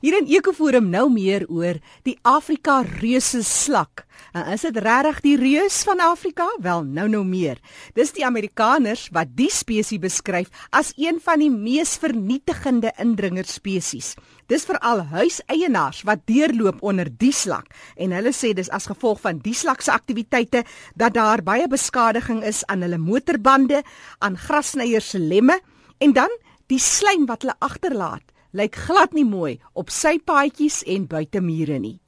Hier in Ekoforum nou meer oor die Afrika reuse slak. En is dit regtig die reus van Afrika? Wel, nou nou meer. Dis die Amerikaners wat die spesies beskryf as een van die mees vernietigende indringerspesies. Dis veral huiseienaars wat deurloop onder die slak en hulle sê dis as gevolg van die slak se aktiwiteite dat daar baie beskadiging is aan hulle motorbande, aan grasnyers se lemme en dan die slijm wat hulle agterlaat lyk glad nie mooi op sy paadjies en buitemure nie.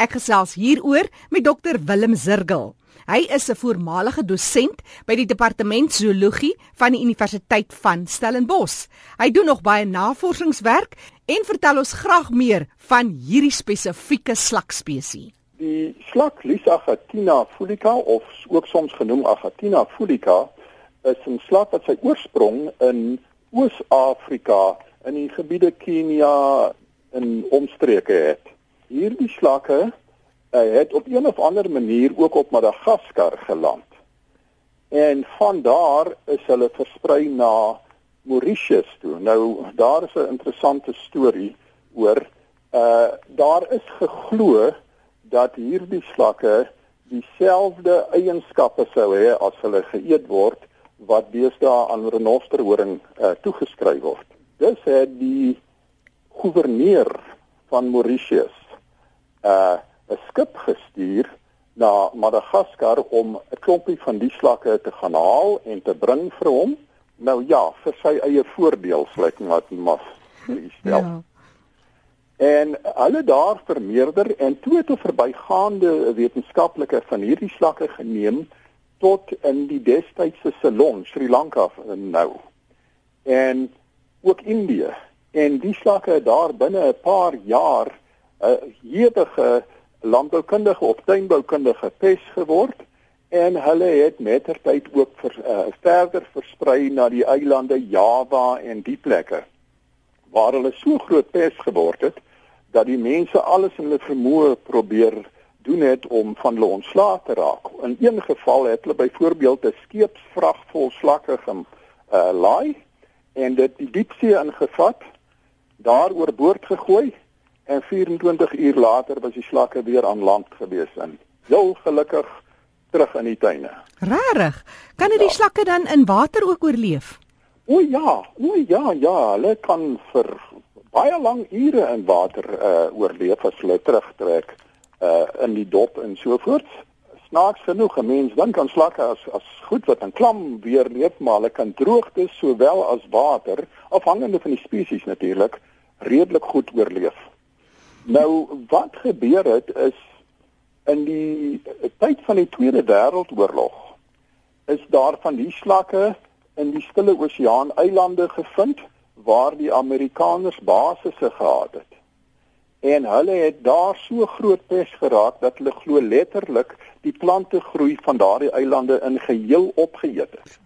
Ek gesels hieroor met dokter Willem Zirgel. Hy is 'n voormalige dosent by die departement zoologie van die Universiteit van Stellenbosch. Hy doen nog baie navorsingswerk en vertel ons graag meer van hierdie spesifieke slakspesie. Die slak Lysagatina fulica of ook soms genoem Agatina fulica is 'n slak wat sy oorsprong in Oos-Afrika in die gebiede Kenia en omstreke het. Hierdie slakke uh, het op een of ander manier ook op Madagaskar geland. En van daar is hulle versprei na Mauritius toe. Nou daar is 'n interessante storie oor uh daar is geglo dat hierdie slakke dieselfde eienskappe sou hê as hulle geëet word wat deesdae aan renosterhoring uh, toegeskryf word dis het die goewerneur van Mauritius uh 'n skip gestuur na Madagaskar om 'n klompie van die slakke te gaan haal en te bring vir hom. Nou ja, vir sy eie voordeel sluit wat mas stel. Ja. En hulle daar vermeerder en toe het 'n verbygaande wetenskaplike van hierdie slakke geneem tot in die destydse Ceylon, Sri Lanka nou. En ook Indië en die slakke daar binne 'n paar jaar 'n hewige landboukundige of tuinboukundige pes geword en hulle het mettertyd ook vir, uh, verder versprei na die eilande Java en die plekke waar hulle so groot pes geword het dat die mense alles in hulle vermoë probeer doen het om van hulle ontslae te raak. In een geval het hulle byvoorbeeld 'n skeepsvrag vol slakke gem uh, laai en dit die diepsee ingevat, daar oorboord gegooi en 24 uur later was die slakke weer aan land gewees in. Heel gelukkig terug in die tuine. Rarig. Kan dit ja. die slakke dan in water ook oorleef? O ja, o ja, ja, hulle kan vir baie lang ure in water uh oorleef as hulle terugtrek uh in die dop en so voort snaaks genoeg 'n mens dink aan slakke as as goed wat in klam weer leef maar hulle kan droogte sowel as water afhangende van die spesies natuurlik redelik goed oorleef. Nou wat gebeur het is in die tyd van die Tweede Wêreldoorlog is daar van die slakke in die Stille Oseaan eilande gevind waar die Amerikaners basisse gehad het. En hulle het daar so groot pes geraak dat hulle glo letterlik die plante groei van daardie eilande in geheel opgeëet is.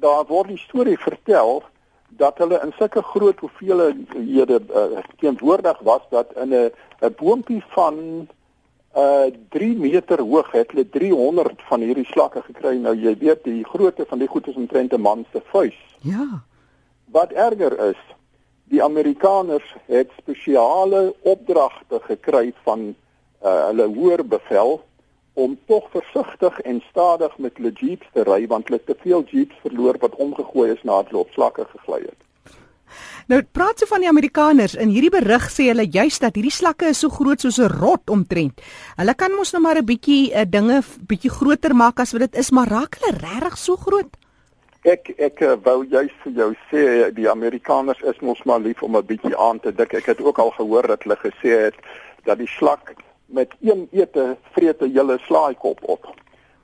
Daar word die storie vertel dat hulle in sulke groot hoeveelhede uh, teenwoordig was dat in 'n 'n boontjie van uh 3 meter hoog het hulle 300 van hierdie slakke gekry. Nou jy weet die grootte van die goed is omtrent 'n man se vuis. Ja. Wat erger is, die Amerikaners het spesiale opdragte gekry van uh hulle hoër bevel om tog versigtig en stadig met hulle jeeps te ry want hulle het te veel jeeps verloor wat omgegooi is nadat hulle op slakke gegly het. Nou praat se van die Amerikaners in hierdie berig sê hulle juist dat hierdie slakke is so groot soos 'n rot omtrent. Hulle kan mos nou maar 'n bietjie uh, dinge bietjie groter maak as wat dit is, maar raak hulle regtig so groot? Ek ek uh, wou juist vir jou sê die Amerikaners is mos maar lief om 'n bietjie aan te dik. Ek het ook al gehoor dat hulle gesê het dat die slak met een ete vreet 'n hele slaaikop op.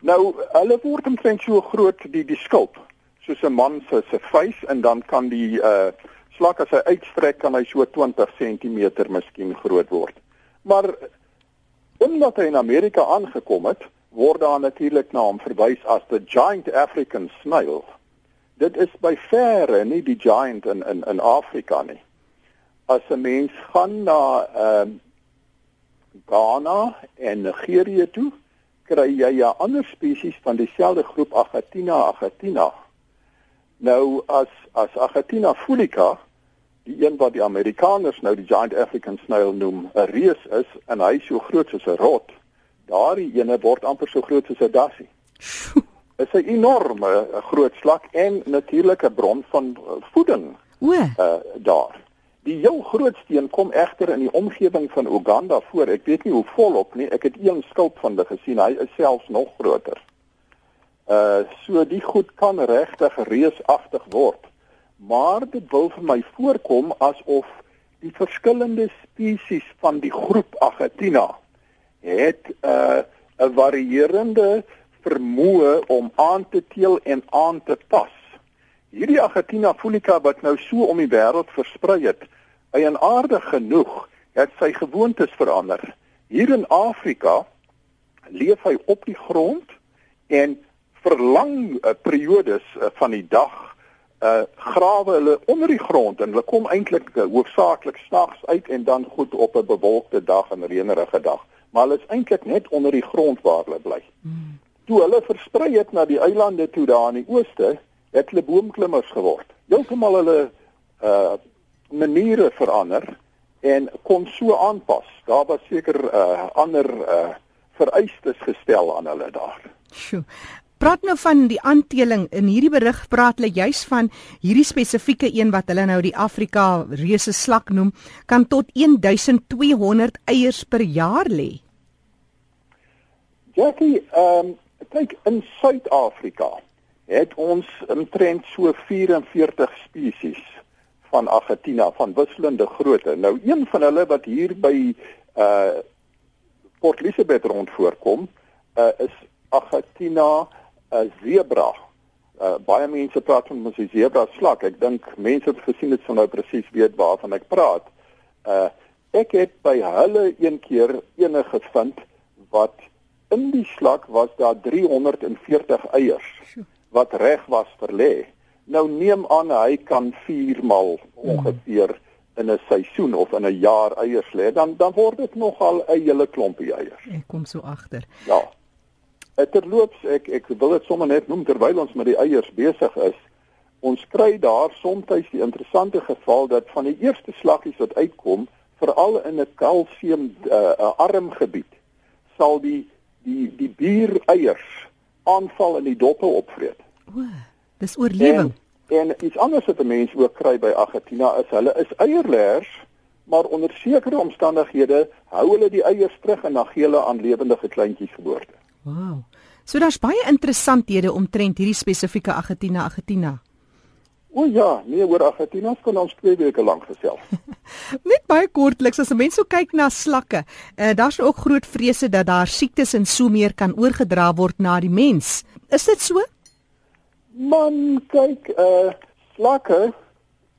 Nou, hulle word omtrent so groot die die skulp, soos 'n man se se vuis en dan kan die uh slak as hy uitstrek kan hy so 20 cm miskien groot word. Maar omdat hy in Amerika aangekom het, word daar natuurlik na hom verwys as the giant African snail. Dit is by verre nie die giant in in in Afrika nie. As 'n mens gaan na ehm uh, Ghana en Nigerië toe, kry jy 'n ander spesies van dieselfde groep Agatina agatina. Nou as as Agatina fulica die een wat die Amerikaners nou die giant African snail noem, 'n reus is en hy so groot soos 'n rot. Daardie ene word amper so groot soos 'n dassie. Is 'n enorme groot slak en natuurlik 'n bron van uh, voeding. O. Uh daar. Die heel grootste een kom egter in die omgewing van Uganda voor. Ek weet nie hoe volop nie. Ek het een skulp van hulle gesien. Hy is selfs nog groter. Uh so die goed kan regtig reusagtig word maar dit wil vir my voorkom asof die verskillende spesies van die groep Agatina het 'n uh, 'n varierende vermoë om aan te teel en aan te pas. Hierdie Agatina fulica wat nou so om die wêreld versprei het, eienaardig genoeg, het sy gewoontes verander. Hier in Afrika leef hy op die grond en vir lang uh, periodes uh, van die dag uh grawe hulle onder die grond en hulle kom eintlik uh, hoofsaaklik snags uit en dan goed op 'n bewolkte dag en reënerige dag. Maar hulle is eintlik net onder die grond waar hulle bly. Hmm. Toe hulle versprei het na die eilande toe daar in die ooste, het hulle boomklimmers geword. Heeltemal hulle uh maniere verander en kon so aanpas. Daar was seker uh ander uh vereistes gestel aan hulle daar. Sjoe. Praat nou van die aanteling in hierdie berig praat hulle juis van hierdie spesifieke een wat hulle nou die Afrika reuse slak noem kan tot 1200 eiers per jaar lê. Jackie, ehm um, kyk in Suid-Afrika het ons omtrent so 44 spesies van Agatina van wisselende grootte. Nou een van hulle wat hier by uh Port Elizabeth rond voorkom, uh is Agatina 'n zebra. Uh, baie mense praat van mos die zebra slak. Ek dink mense het gesien dit sou nou presies weet waarvan ek praat. Uh ek het by hulle een keer ene gevind wat in die slak was daar 340 eiers wat reg was vir lê. Nou neem aan hy kan 4 maal ongeveer in 'n seisoen of in 'n jaar eiers lê, dan dan word dit nogal 'n hele klompie eiers. Ek kom so agter. Ja. Terloops ek ek wil dit sommer net noem terwyl ons met die eiers besig is. Ons kry daar soms die interessante geval dat van die eerste slakkies wat uitkom, veral in 'n kalsium uh, arm gebied, sal die die die bier eiers aanval en die doppe opvreet. O, dis oorlewing. En, en iets anders wat 'n mens ook kry by Agatina is hulle is eierleers, maar onder sekere omstandighede hou hulle die eiers terug en dan gee hulle aan lewendige kleintjies geboorte. Wow. So daar's baie interessanthede omtrent hierdie spesifieke Agatina Agatina. O ja, nee, oor Agatina kan ons twee weke lank gesels. Net baie kortliks as 'n mens so kyk na slakke, uh, daar's ook groot vrese dat daar siektes en so meer kan oorgedra word na die mens. Is dit so? Man, kyk, uh slakke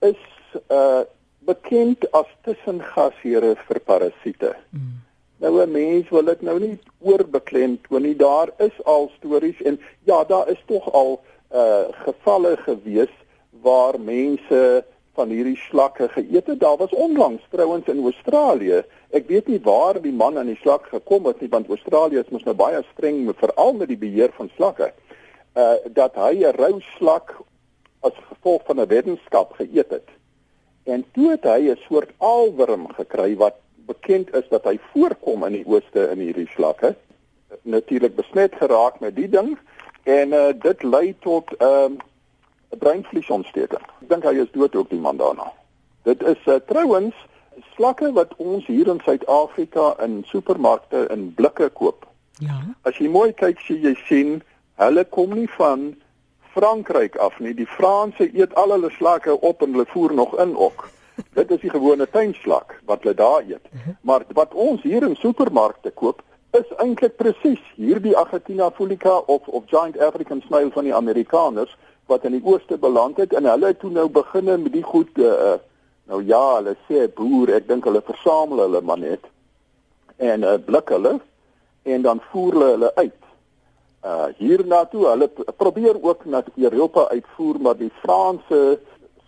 is uh bekend as tussengasheere vir parasiete. Mm. Nou 'n mens wil dit nou nie oorbeklem toe nie. Daar is al stories en ja, daar is tog al uh gevalle gewees waar mense van hierdie slakke geëet het. Daar was onlangs trouens in Australië. Ek weet nie waar die man aan die slak gekom het nie, want Australië is mos nou baie streng veral met die beheer van slakke. Uh dat hy 'n rou slak as gevolg van 'n wetenskap geëet het. En toe het hy 'n soort aalworm gekry wat bekend is dat hy voorkom in die ooste in hierdie slakke natuurlik besmet geraak met die ding en uh, dit lei tot 'n uh, breinvliesontsteking. Ek dink hy is dood ook die man daarna. Dit is uh, trouens slakke wat ons hier in Suid-Afrika in supermarkte in blikke koop. Ja. As jy mooi kyk, sien jy sien hulle kom nie van Frankryk af nie. Die Franse eet al hulle slakke op en hulle voer nog in ook. Dit is die gewone tuinslak wat hulle daar eet. Maar wat ons hier in supermarkte koop, is eintlik presies hierdie Agatina fulica of of giant African snail van die Amerikaners wat in die ooste beland het en hulle het toe nou beginne met die goed uh, nou ja, hulle sê boer, ek dink hulle versamel hulle maar net en uh, blik hulle en dan voer hulle hulle uit. Uh hierna toe, hulle probeer ook na Europa uitvoer, maar die Franse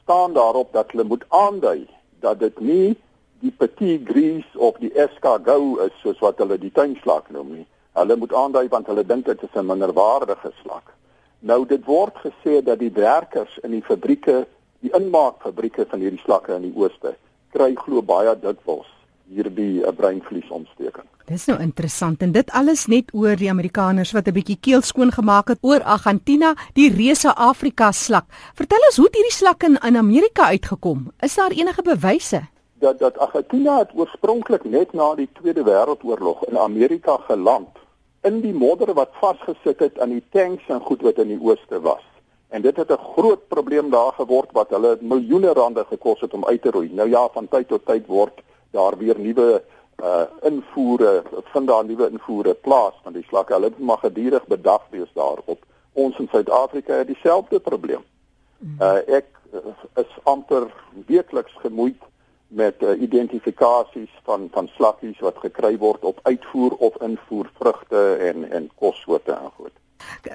staan daarop dat hulle moet aandui dat dit nie die petit gris of die escargot is soos wat hulle die tuinslak noem nie. Hulle moet aandui want hulle dink dit is 'n minderwaardige slak. Nou dit word gesê dat die werkers in die fabrieke Die inmaakfabrieke van hierdie slakke in die ooste kry glo baie dikwels hierdie uh, breinvliesontsteking. Dis nou interessant en dit alles net oor die Amerikaners wat 'n bietjie keel skoon gemaak het oor Argentina, die reuse Afrika slak. Vertel ons hoe het hierdie slak in, in Amerika uitgekom? Is daar enige bewyse? Dat dat Argentina het oorspronklik net na die Tweede Wêreldoorlog in Amerika geland in die modder wat vasgesit het aan die tanks en goed wat in die ooste was. En dit het 'n groot probleem daar geword wat hulle miljoene rande gekos het om uit te roei. Nou ja, van tyd tot tyd word daar weer nuwe uh invoere, vind daar nuwe invoere plaas van die slakke. Hulle mag gedurig bedag wees daarop. Ons in Suid-Afrika het dieselfde probleem. Uh ek is amper weekliks gemoeid met uh, identifikasies van van slakkies wat gekry word op uitvoer of invoer vrugte en en kossoorte en goed.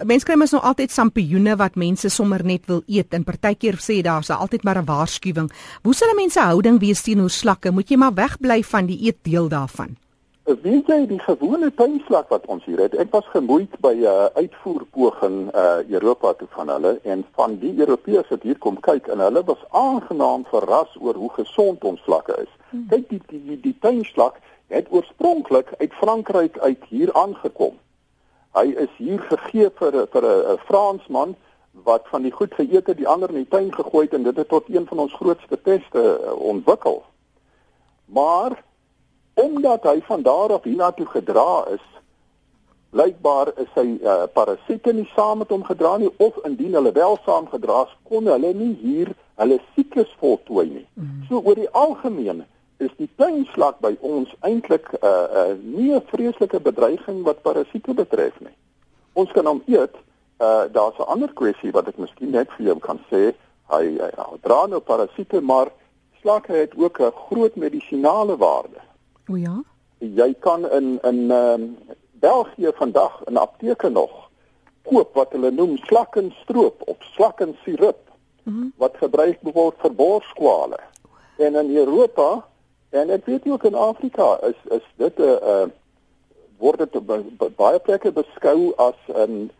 Mense kry mos nou altyd sampioene wat mense sommer net wil eet en partykeer sê daar's altyd maar 'n waarskuwing. Hoe sal mense houding wees teenoor slakke? Moet jy maar wegbly van die eetdeel daarvan? Weet jy die gewone tuinslak wat ons hier het? Ek was gemoeid by 'n uh, uitvoerpoging uh Europa toe van hulle en van die Europeërs wat hier kom kyk en hulle was aangenaam verras oor hoe gesond ons slakke is. Hmm. Kyk die die die, die tuinslak het oorspronklik uit Frankryk uit hier aangekom. Hy is hier gegee vir vir 'n Fransman wat van die goed geëet het, die ander in die tuin gegooi het en dit het tot een van ons grootste peste uh, ontwikkel. Maar omdat hy van daar af hiernatoe gedra is, blykbaar is hy uh, parasiete nie saam met hom gedra nie of indien hulle wel saam gedra is, kon hulle nie hier hulle siklus voltooi nie. Mm. So oor die algemeen is die tuinslak by ons eintlik 'n uh, uh, nie 'n vreeslike bedreiging wat parasiete betref nie. Ons kan hom eet. Uh, Daar's 'n ander kwessie wat ek miskien net vir jou kan sê. Hy, hy, hy dra nou parasiete, maar slakke het ook 'n groot medisinale waarde. O ja. Jy kan in in um, België vandag in apteke nog koop wat hulle noem slakkenstroop of slakkensirup mm -hmm. wat gebruik word vir borskwale. En in Europa En ek weet ook in Afrika is is dit 'n uh, uh, word dit baie plekke beskou as 'n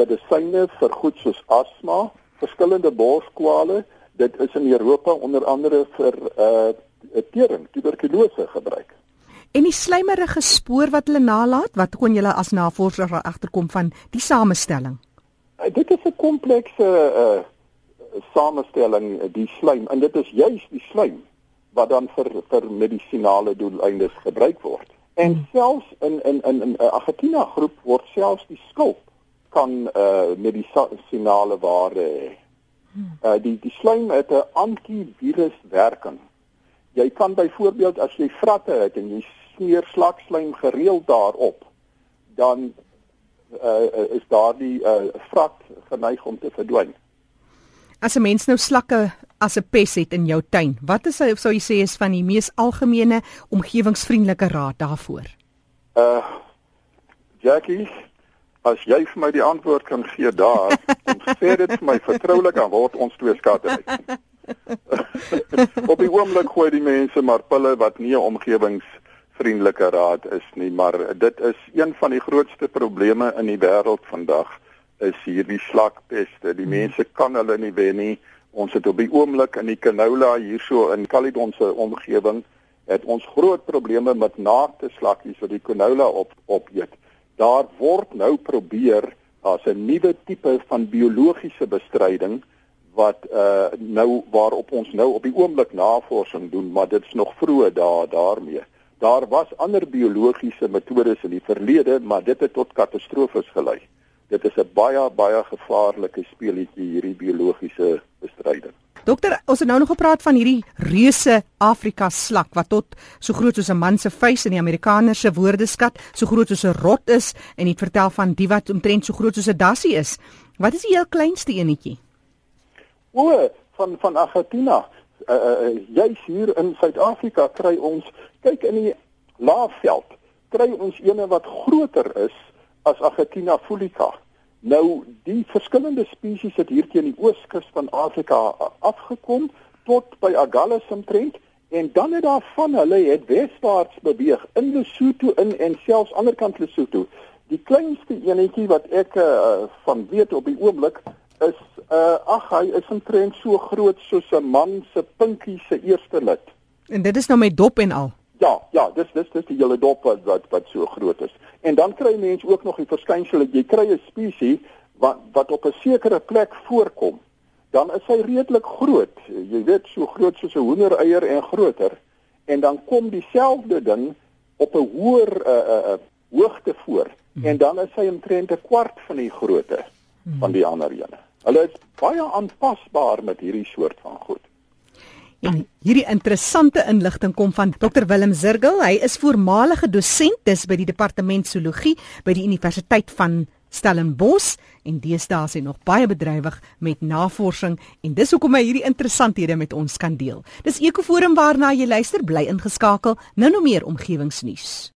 medisyne vir goed soos asma, verskillende borskwale. Dit is in Europa onder andere vir uh tering, tuberkulose gebruik. En die slijmerige spoor wat hulle nalat, wat kon julle as navorsers agterkom van die samestelling? Uh, dit is 'n komplekse uh samestelling die slijm en dit is juis die slijm wat dan vir vir medisinale doeleindes gebruik word. En hmm. selfs in in in 'n Argentina groep word selfs die skulp kan uh medisinale waarde hê. Hmm. Uh die die slaim het 'n antivirus werking. Jy kan byvoorbeeld as jy vratte het en jy smeer slakslaim gereeld daarop, dan uh is daardie uh vrat geneig om te verdwyn. As 'n mens nou slakke as 'n pes het in jou tuin, wat is sou jy sê is van die mees algemene omgewingsvriendelike raad daarvoor? Uh Jackie, as jy vir my die antwoord kan gee daar, sê dit vir my vertroulik aan word ons twee skatte uit. Op die oomblik gooi die mense maar pille wat nie 'n omgewingsvriendelike raad is nie, maar dit is een van die grootste probleme in die wêreld vandag is hierdie slakpeste. Die hmm. mense kan hulle nie wen nie. Ons het op die oomblik in die canola hierso in Caledon se omgewing het ons groot probleme met naakte slakkies wat die canola op opeet. Daar word nou probeer as 'n nuwe tipe van biologiese bestryding wat uh nou waarop ons nou op die oomblik navorsing doen, maar dit is nog vroeg daar daarmee. Daar was ander biologiese metodes in die verlede, maar dit het tot katastrofes gelei dit is 'n baie baie gevaarlike speletjie hierdie biologiese bestryding. Dokter, ons het nou nog gepraat van hierdie reuse Afrika slak wat tot so groot soos 'n man se vuis in die Amerikaner se woordeskat, so groot soos 'n rot is en dit vertel van die wat omtrent so groot soos 'n dassie is. Wat is die heel kleinste enetjie? O, van van Argentina. Uh, uh, Jy's hier in Suid-Afrika kry ons kyk in die laafveld kry ons ene wat groter is as Argentina fulica. Nou die verskillende spesies het hier teen die ooskus van Afrika afgekom tot by Agulhas omtrent en dan het daar van hulle het weswaarts beweeg in Lesotho in en selfs anderkant Lesotho. Die kleinste enetjie wat ek uh, van weet op die oomblik is uh ag hy is omtrent so groot soos 'n man se pinkie se eerste lid. En dit is nou met dop en al. Ja, ja, dis dis dis die hele dop wat wat wat so groot is. En dan kry mense ook nog die verskynsel dat jy kry 'n spesies wat wat op 'n sekere plek voorkom. Dan is hy redelik groot. Jy weet so groot soos 'n hoendereier en groter. En dan kom dieselfde ding op 'n hoër uh, uh, uh, hoogte voor hmm. en dan is hy omtrent 'n kwart van die grootte hmm. van die ander ene. Hulle is baie aanpasbaar met hierdie soort van goed. En hierdie interessante inligting kom van Dr Willem Zirgel. Hy is voormalige dosent dis by die departement zoologie by die Universiteit van Stellenbosch en deesdae is hy nog baie bedrywig met navorsing en dis hoekom hy hierdie interessanthede met ons kan deel. Dis Ekoforum waarna jy luister, bly ingeskakel. Nou nog meer omgewingsnuus.